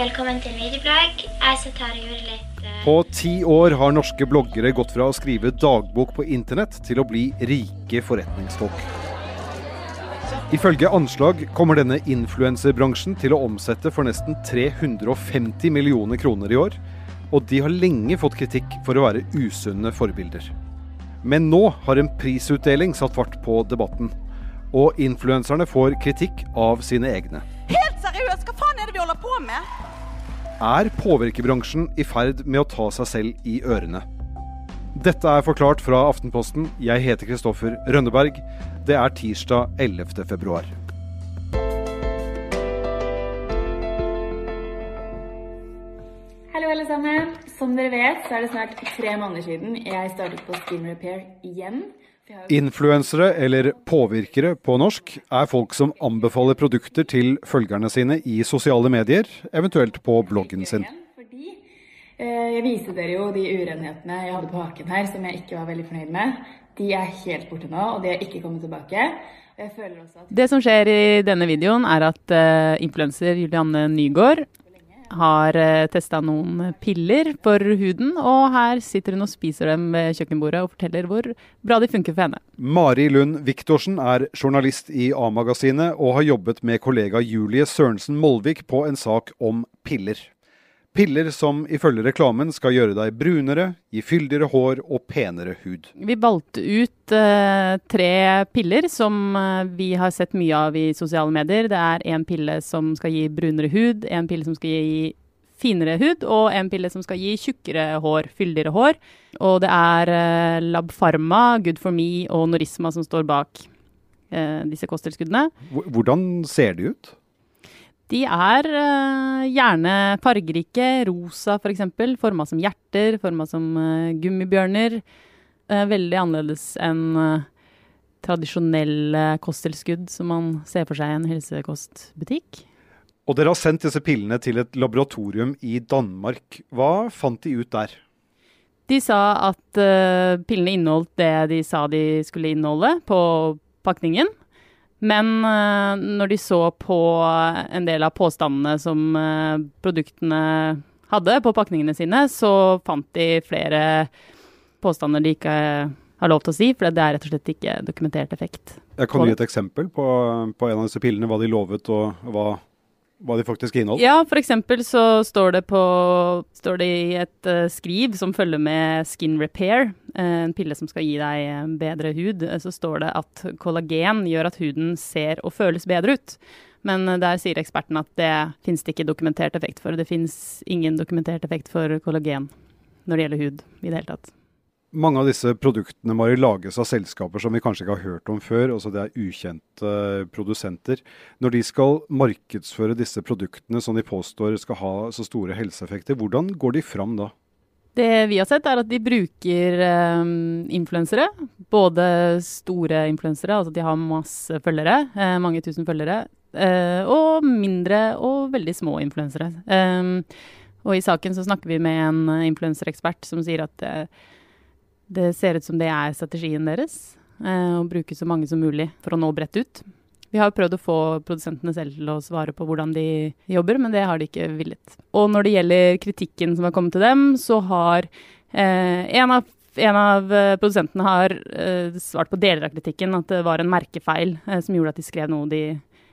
Velkommen til Medieblogg. Jeg sitter her og gjør litt uh... På ti år har norske bloggere gått fra å skrive dagbok på internett til å bli rike forretningsfolk. Ifølge anslag kommer denne influenserbransjen til å omsette for nesten 350 millioner kroner i år, og de har lenge fått kritikk for å være usunne forbilder. Men nå har en prisutdeling satt fart på debatten, og influenserne får kritikk av sine egne. Helt seriøst, hva faen er det vi holder på med? Er påvirkebransjen i ferd med å ta seg selv i ørene? Dette er forklart fra Aftenposten. Jeg heter Kristoffer Rønneberg. Det er tirsdag 11. februar. Hallo, alle sammen. Som dere vet, så er det snart tre måneder siden jeg startet på Skin Repair igjen. Influensere, eller påvirkere på norsk, er folk som anbefaler produkter til følgerne sine i sosiale medier, eventuelt på bloggen sin. Eh, jeg viste dere jo de urenhetene jeg hadde på haken her, som jeg ikke var veldig fornøyd med. De er helt borte nå, og de har ikke kommet tilbake. Det som skjer i denne videoen, er at uh, influenser Julianne Nygaard har uh, testa noen piller for huden, og her sitter hun og spiser dem ved kjøkkenbordet og forteller hvor bra de funker for henne. Mari Lund Viktorsen er journalist i A-magasinet og har jobbet med kollega Julie Sørensen Molvik på en sak om piller. Piller som ifølge reklamen skal gjøre deg brunere, gi fyldigere hår og penere hud. Vi valgte ut uh, tre piller som uh, vi har sett mye av i sosiale medier. Det er en pille som skal gi brunere hud, en pille som skal gi finere hud, og en pille som skal gi tjukkere hår, fyldigere hår. Og det er uh, Lab Pharma, Good for me og Norisma som står bak disse kosttilskuddene. Hvordan ser de ut? De er uh, gjerne fargerike. Rosa f.eks. For forma som hjerter, forma som uh, gummibjørner. Uh, veldig annerledes enn tradisjonelle kosttilskudd som man ser for seg i en helsekostbutikk. Og dere har sendt disse pillene til et laboratorium i Danmark. Hva fant de ut der? De sa at pillene inneholdt det de sa de skulle inneholde på pakningen. Men uh, når de så på en del av påstandene som uh, produktene hadde på pakningene sine, så fant de flere påstander de ikke har lov til å si, for det er rett og slett ikke dokumentert effekt. Jeg kan gi et eksempel på, på en av disse pillene, hva de lovet og hva hva de faktisk inneholder? Ja, f.eks. så står det, på, står det i et uh, skriv som følger med Skin Repair, uh, en pille som skal gi deg uh, bedre hud, så står det at kollagen gjør at huden ser og føles bedre ut. Men der sier eksperten at det finnes det ikke dokumentert effekt for. Det finnes ingen dokumentert effekt for kollagen når det gjelder hud i det hele tatt mange av disse produktene Mari, lages av selskaper som vi kanskje ikke har hørt om før. altså Det er ukjente produsenter. Når de skal markedsføre disse produktene som de påstår skal ha så store helseeffekter, hvordan går de fram da? Det vi har sett, er at de bruker um, influensere. Både store influensere, altså de har masse følgere, eh, mange tusen følgere. Eh, og mindre og veldig små influensere. Um, og i saken så snakker vi med en influenserekspert som sier at eh, det ser ut som det er strategien deres. Eh, å bruke så mange som mulig for å nå bredt ut. Vi har prøvd å få produsentene selv til å svare på hvordan de jobber, men det har de ikke villet. Og når det gjelder kritikken som har kommet til dem, så har eh, en, av, en, av, eh, produsentene har eh, svart på deler av kritikken, at det var en merkefeil eh, som gjorde at de skrev noe de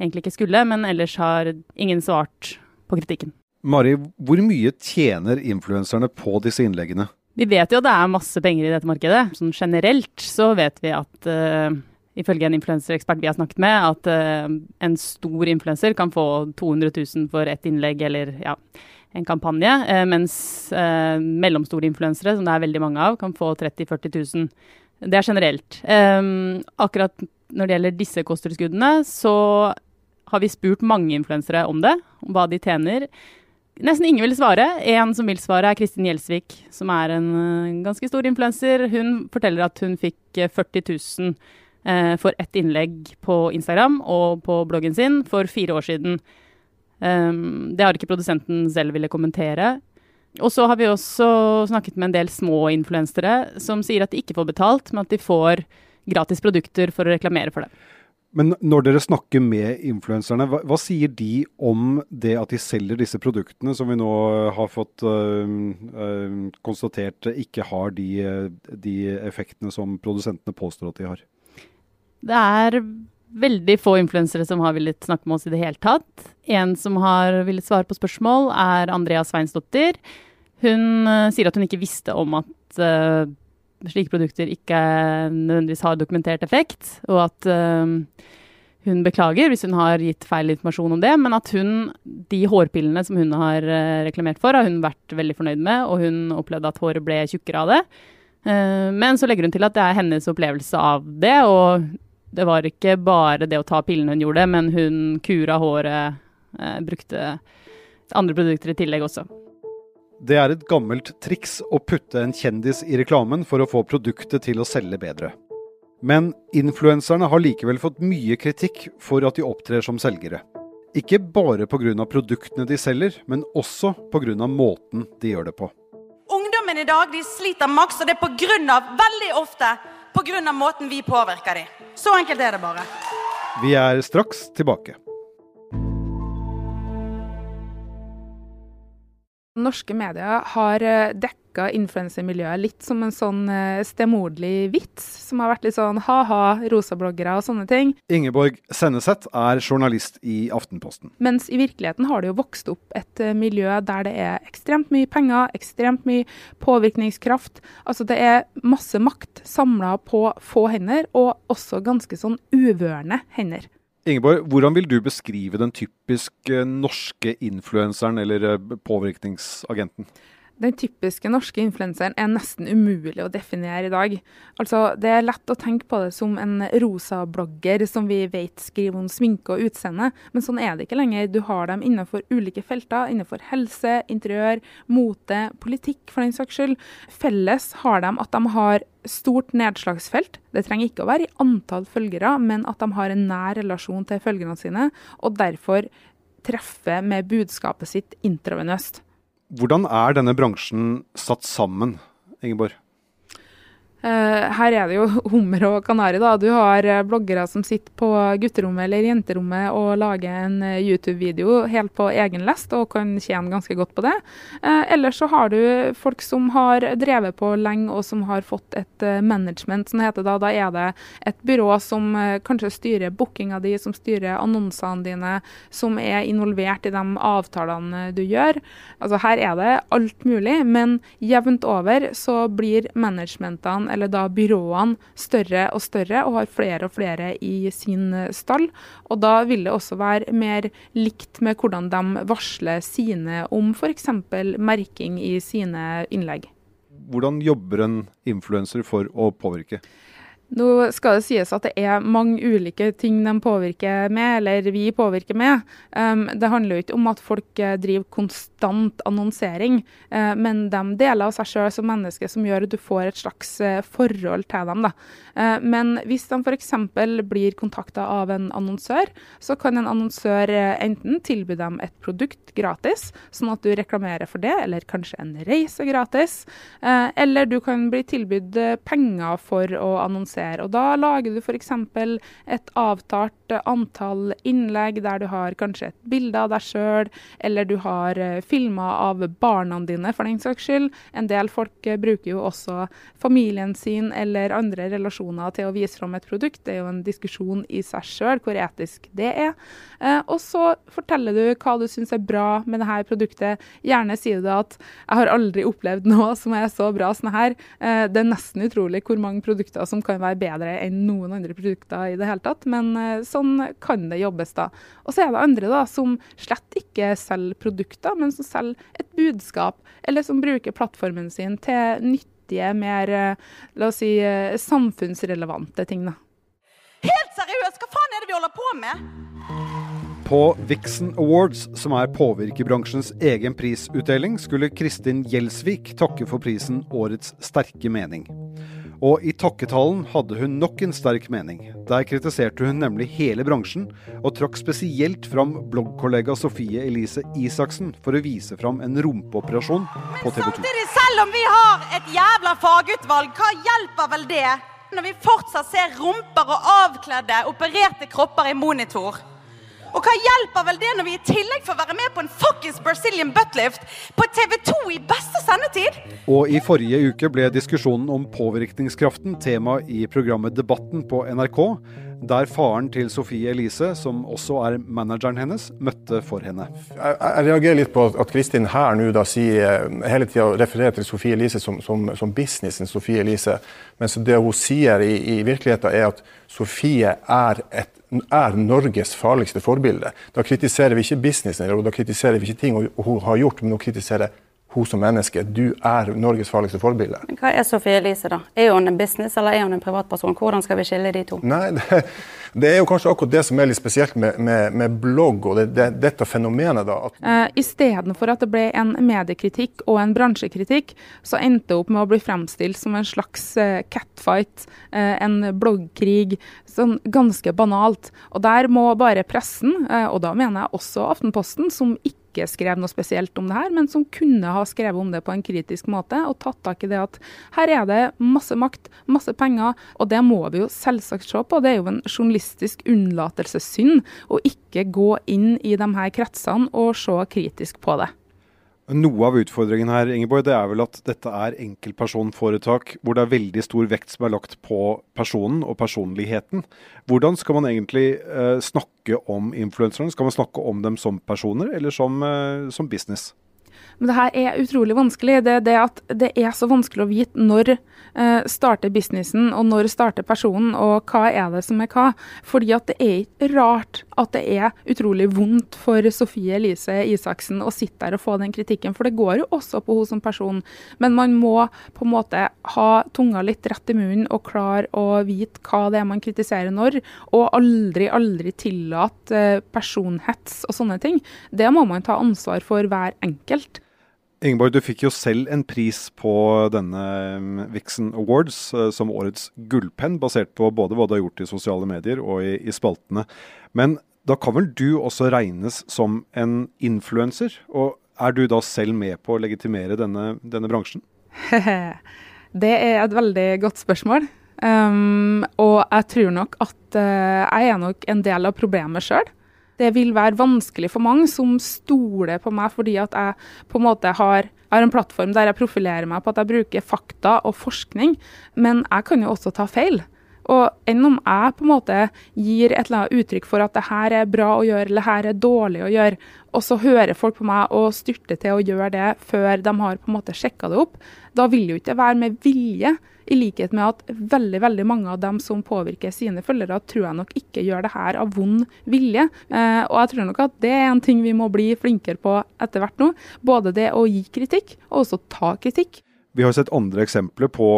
egentlig ikke skulle, men ellers har ingen svart på kritikken. Mari, hvor mye tjener influenserne på disse innleggene? Vi vet jo at det er masse penger i dette markedet. Sånn generelt så vet vi at uh, ifølge en influenserekspert vi har snakket med, at uh, en stor influenser kan få 200 000 for ett innlegg eller ja, en kampanje, uh, mens mellomstore influensere, som det er veldig mange av, kan få 30 000-40 000. Det er generelt. Um, akkurat når det gjelder disse kosttilskuddene, så har vi spurt mange influensere om det, om hva de tjener. Nesten ingen vil svare. En som vil svare, er Kristin Gjelsvik, som er en uh, ganske stor influenser. Hun forteller at hun fikk 40 000 eh, for ett innlegg på Instagram og på bloggen sin for fire år siden. Um, det har ikke produsenten selv ville kommentere. Og så har vi også snakket med en del små influensere som sier at de ikke får betalt, men at de får gratis produkter for å reklamere for det. Men når dere snakker med influenserne, hva, hva, sier de om det at de selger disse produktene som vi nå har fått øh, øh, konstatert ikke har de, de, effektene som produsentene påstår at de har? Det er veldig få influensere som har villet snakke med oss i det hele tatt. En som har villet svare på spørsmål, er Andrea Sveinsdottir. Hun sier at hun ikke visste om at slike produkter ikke nødvendigvis har dokumentert effekt, og at uh, hun beklager hvis hun har gitt feil informasjon om det, men at hun, de hårpillene som hun har uh, reklamert for, har hun vært veldig fornøyd med, og hun opplevde at håret ble tjukkere av det. Uh, men så legger hun til at det er hennes opplevelse av det, og det var ikke bare det å ta pillene hun gjorde, men hun kura håret, brukte andre produkter i tillegg også. Det er et gammelt triks å putte en kjendis i reklamen for å få produktet til å selge bedre. Men influenserne har likevel fått mye kritikk for at de opptrer som selgere. Ikke bare pga. produktene de selger, men også pga. måten de gjør det på. Ungdommen i dag de sliter maks, og det er på grunn av, veldig ofte pga. måten vi påvirker dem. Så enkelt er det bare. Vi er straks tilbake. Norske medier har eh, dekka influensermiljøet litt som en sånn eh, stemoderlig vits, som har vært litt sånn ha-ha, rosabloggere og sånne ting. Ingeborg Senneset er journalist i Aftenposten. Mens i virkeligheten har det jo vokst opp et eh, miljø der det er ekstremt mye penger, ekstremt mye påvirkningskraft. Altså det er masse makt samla på få hender, og også ganske sånn uvørende hender. Ingeborg, hvordan vil du beskrive den typiske norske influenseren eller eh, påvirkningsagenten? Den typiske norske influenseren er nesten umulig å definere i dag. Altså, Det er lett å tenke på det som en rosa blogger som vi vet skriver om sminke og utseende, men sånn er det ikke lenger. Du har dem innenfor ulike felter, innenfor helse, interiør, mote, politikk for den saks skyld. Felles har de at de har stort nedslagsfelt. Det trenger ikke å være i antall følgere, men at de har en nær relasjon til følgerne sine, og derfor treffer med budskapet sitt intravenøst. Hvordan er denne bransjen satt sammen, Ingeborg? Uh, her er det jo hummer og kanari. da. Du har uh, bloggere som sitter på gutterommet eller jenterommet og lager en uh, YouTube-video helt på egen lest og kan tjene ganske godt på det. ellers så har du folk som har drevet på lenge og som har fått et management, som heter da. Da er det et byrå som kanskje styrer bookinga di, som styrer annonsene dine, som er involvert i de avtalene du gjør. Altså Her er det alt mulig, men jevnt over så blir managementene eller da byråene, større og større og har flere og flere i sin stall. Og da vil det også være mer likt med hvordan de varsler sine om f.eks. merking i sine innlegg. Hvordan jobber en influenser for å påvirke? Nå skal det sies at det er mange ulike ting de påvirker med, eller vi påvirker med. Um, det handler jo ikke om at folk eh, driver konstant annonsering, uh, men de deler av seg sjøl som menneske som gjør at du får et slags uh, forhold til dem. Uh, men hvis de f.eks. blir kontakta av en annonsør, så kan en annonsør enten tilby dem et produkt gratis, sånn at du reklamerer for det, eller kanskje en reise gratis, eller du kan bli tilbudt penger for å annonsere produsere. Og da lager du f.eks. et avtalt antall innlegg der du har kanskje et bilde av deg sjøl, eller du har uh, filmer av barna dine, for den saks skyld. En del folk uh, bruker jo også familien sin eller andre relasjoner til å vise fram et produkt. Det er jo en diskusjon i seg sjøl hvor etisk det er. Uh, og så forteller du hva du syns er bra med dette produktet. Gjerne sier du at 'jeg har aldri opplevd noe som er så bra som det det er nesten utrolig hvor mange produkter som kan være være bedre enn noen andre produkter i det hele tatt, men eh, sånn kan det jobbes da. Og så er det andre da, som slett ikke selger produkter, men som selger et budskap, eller som bruker plattformen sin til nyttige, mer eh, la oss si, eh, samfunnsrelevante ting. da. Helt seriøst, hva faen er det vi holder på med? På Vixen Awards, som er påvirkerbransjens egen prisutdeling, skulle Kristin Gjelsvik takke for prisen Årets sterke mening. Og i takketalen hadde hun nok en sterk mening. Der kritiserte hun nemlig hele bransjen, og trakk spesielt fram bloggkollega Sofie Elise Isaksen for å vise fram en rumpeoperasjon på TV 2. Men samtidig, selv om vi har et jævla fagutvalg, hva hjelper vel det når vi fortsatt ser rumper og avkledde, opererte kropper i monitor? Og hva hjelper vel det når vi i tillegg får være med på en fuckings Brazilian buttlift på TV2 i beste sendetid? Og i forrige uke ble diskusjonen om påvirkningskraften tema i programmet Debatten på NRK, der faren til Sofie Elise, som også er manageren hennes, møtte for henne. Jeg, jeg reagerer litt på at Kristin her nå da sier hele tida refererer til Sofie Elise som, som, som businessen Sofie Elise, mens det hun sier i, i virkeligheten er at Sofie er, et, er Norges farligste forbilde. Da kritiserer vi ikke businessen, eller da kritiserer vi ikke ting hun har gjort, men hun kritiserer hun som menneske. Du er Norges farligste forbilde. Men hva er Sofie Elise, da? Er hun en business eller er hun en privatperson? Hvordan skal vi skille de to? Nei, det, det er jo kanskje akkurat det som er litt spesielt med, med, med blogg og det, det, dette fenomenet. da. At Eh, Istedenfor at det ble en mediekritikk og en bransjekritikk, så endte det opp med å bli fremstilt som en slags eh, catfight, eh, en bloggkrig. Sånn ganske banalt. Og der må bare pressen, og da mener jeg også Aftenposten, som ikke skrev noe spesielt om det her, men som kunne ha skrevet om det på en kritisk måte og tatt tak i det at her er det masse makt, masse penger, og det må vi jo selvsagt se på. Det er jo en journalistisk unnlatelsessynd å ikke gå inn i de her kretsene og se kritisk på det. Noe av utfordringen her Ingeborg, det er vel at dette er enkeltpersonforetak hvor det er veldig stor vekt som er lagt på personen og personligheten. Hvordan skal man egentlig eh, snakke om influenserne? Skal man snakke om dem som personer eller som, eh, som business? Men det her er utrolig vanskelig. Det det at det er så vanskelig å vite når eh, starter businessen, og når starter personen, og hva er det som er hva. Fordi at det er ikke rart at det er utrolig vondt for Sofie Elise Isaksen å sitte der og få den kritikken, for det går jo også på henne som person. Men man må på en måte ha tunga litt rett i munnen og klare å vite hva det er man kritiserer når, og aldri, aldri tillate eh, personhets og sånne ting. Det må man ta ansvar for hver enkelt. Ingeborg, du fikk jo selv en pris på denne um, Vixen Awards eh, som årets gullpenn, basert på både hva du har gjort i sosiale medier og i, i spaltene. Men da kan vel du også regnes som en influenser? Og er du da selv med på å legitimere denne, denne bransjen? det er et veldig godt spørsmål. Um, og jeg tror nok at uh, jeg er nok en del av problemet sjøl. Det vil være vanskelig for mange som stoler på meg fordi at jeg på en måte har, har en plattform der jeg profilerer meg på at jeg bruker fakta og forskning, men jeg kan jo også ta feil. Og enn om jeg på en måte gir et eller annet uttrykk for at det her er bra å gjøre, eller det her er dårlig å gjøre, og så hører folk på meg og styrter til å gjøre det før de har på en måte sjekka det opp, da vil jo ikke det være med vilje. I likhet med at veldig veldig mange av dem som påvirker sine følgere, tror jeg nok ikke gjør det her av vond vilje. Eh, og jeg tror nok at det er en ting vi må bli flinkere på etter hvert nå. Både det å gi kritikk, og også ta kritikk. Vi har sett andre eksempler på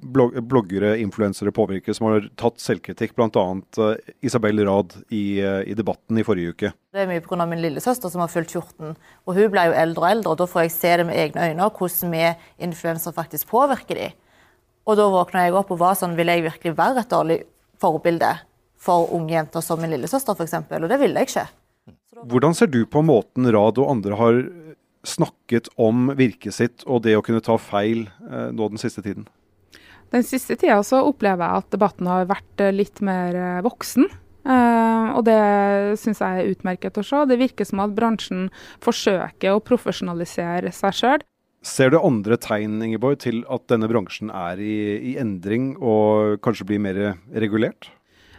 blog bloggere, influensere, påvirkere som har tatt selvkritikk, bl.a. Uh, Isabel Rad i, uh, i, debatten i forrige uke. Det er mye pga. min lillesøster som har fylt 14. og Hun ble jo eldre og eldre, og da får jeg se det med egne øyne hvordan vi influensere faktisk påvirker dem. Og da våkna jeg opp og var sånn Vil jeg virkelig være et dårlig forbilde for unge jenter som min lillesøster, f.eks.? Og det ville jeg ikke. Hvordan ser du på måten Rad og andre har snakket om virket sitt og det å kunne ta feil eh, nå den siste tiden? Den siste tida så opplever jeg at debatten har vært litt mer voksen. Uh, og det syns jeg er utmerket å se. Det virker som at bransjen forsøker å profesjonalisere seg sjøl. Ser du andre tegn Ingeborg, til at denne bransjen er i, i endring og kanskje blir mer regulert?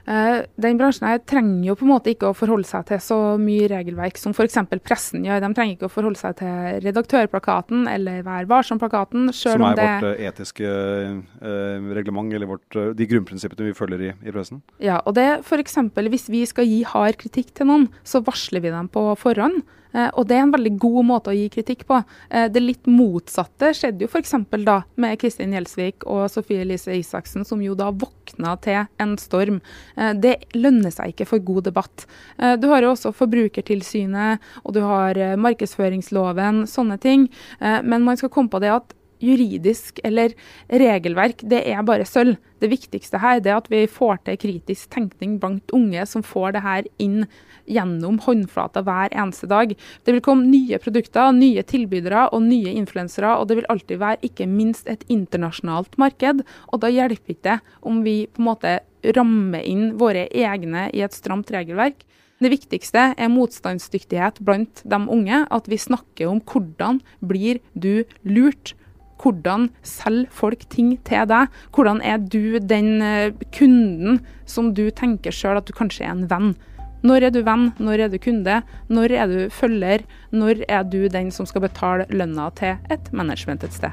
Uh, den bransjen her trenger jo på en måte ikke å forholde seg til så mye regelverk som f.eks. pressen gjør. De trenger ikke å forholde seg til redaktørplakaten eller Vær varsom-plakaten. Som er det... vårt uh, etiske uh, reglement, eller vårt, de grunnprinsippene vi følger i, i, pressen? Ja, og det f.eks. hvis vi skal gi hard kritikk til noen, så varsler vi dem på forhånd. Eh, og det er en veldig god måte å gi kritikk på. Eh, det litt motsatte skjedde jo f.eks. da med Kristin Gjelsvik og Sofie Elise Isaksen, som jo da våkna til en storm. Eh, det lønner seg ikke for god debatt. Du har jo også Forbrukertilsynet, og du har markedsføringsloven, sånne ting. Men man skal komme på det at juridisk eller regelverk, det er bare sølv. Det viktigste her er at vi får til kritisk tenkning blant unge som får det her inn gjennom håndflata hver eneste dag. Det vil komme nye produkter, nye tilbydere og nye influensere, og det vil alltid være ikke minst et internasjonalt marked. Og da hjelper ikke det om vi på en måte rammer inn våre egne i et stramt regelverk. Det viktigste er motstandsdyktighet blant de unge. At vi snakker om hvordan blir du lurt. Hvordan selger folk ting til deg? Hvordan er du den eh, kunden som du tenker sjøl at du kanskje er en venn? Når er du venn, når er du kunde, når er du følger, når er du den som skal betale lønna til et management et sted?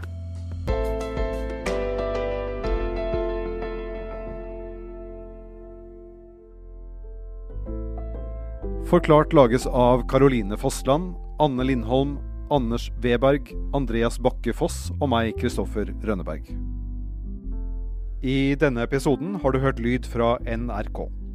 Forklart lages av Caroline Fossland, Anne Lindholm, Anders Weberg, Andreas Bakke Foss og meg, Kristoffer Rønneberg. I denne episoden har du hørt lyd fra NRK.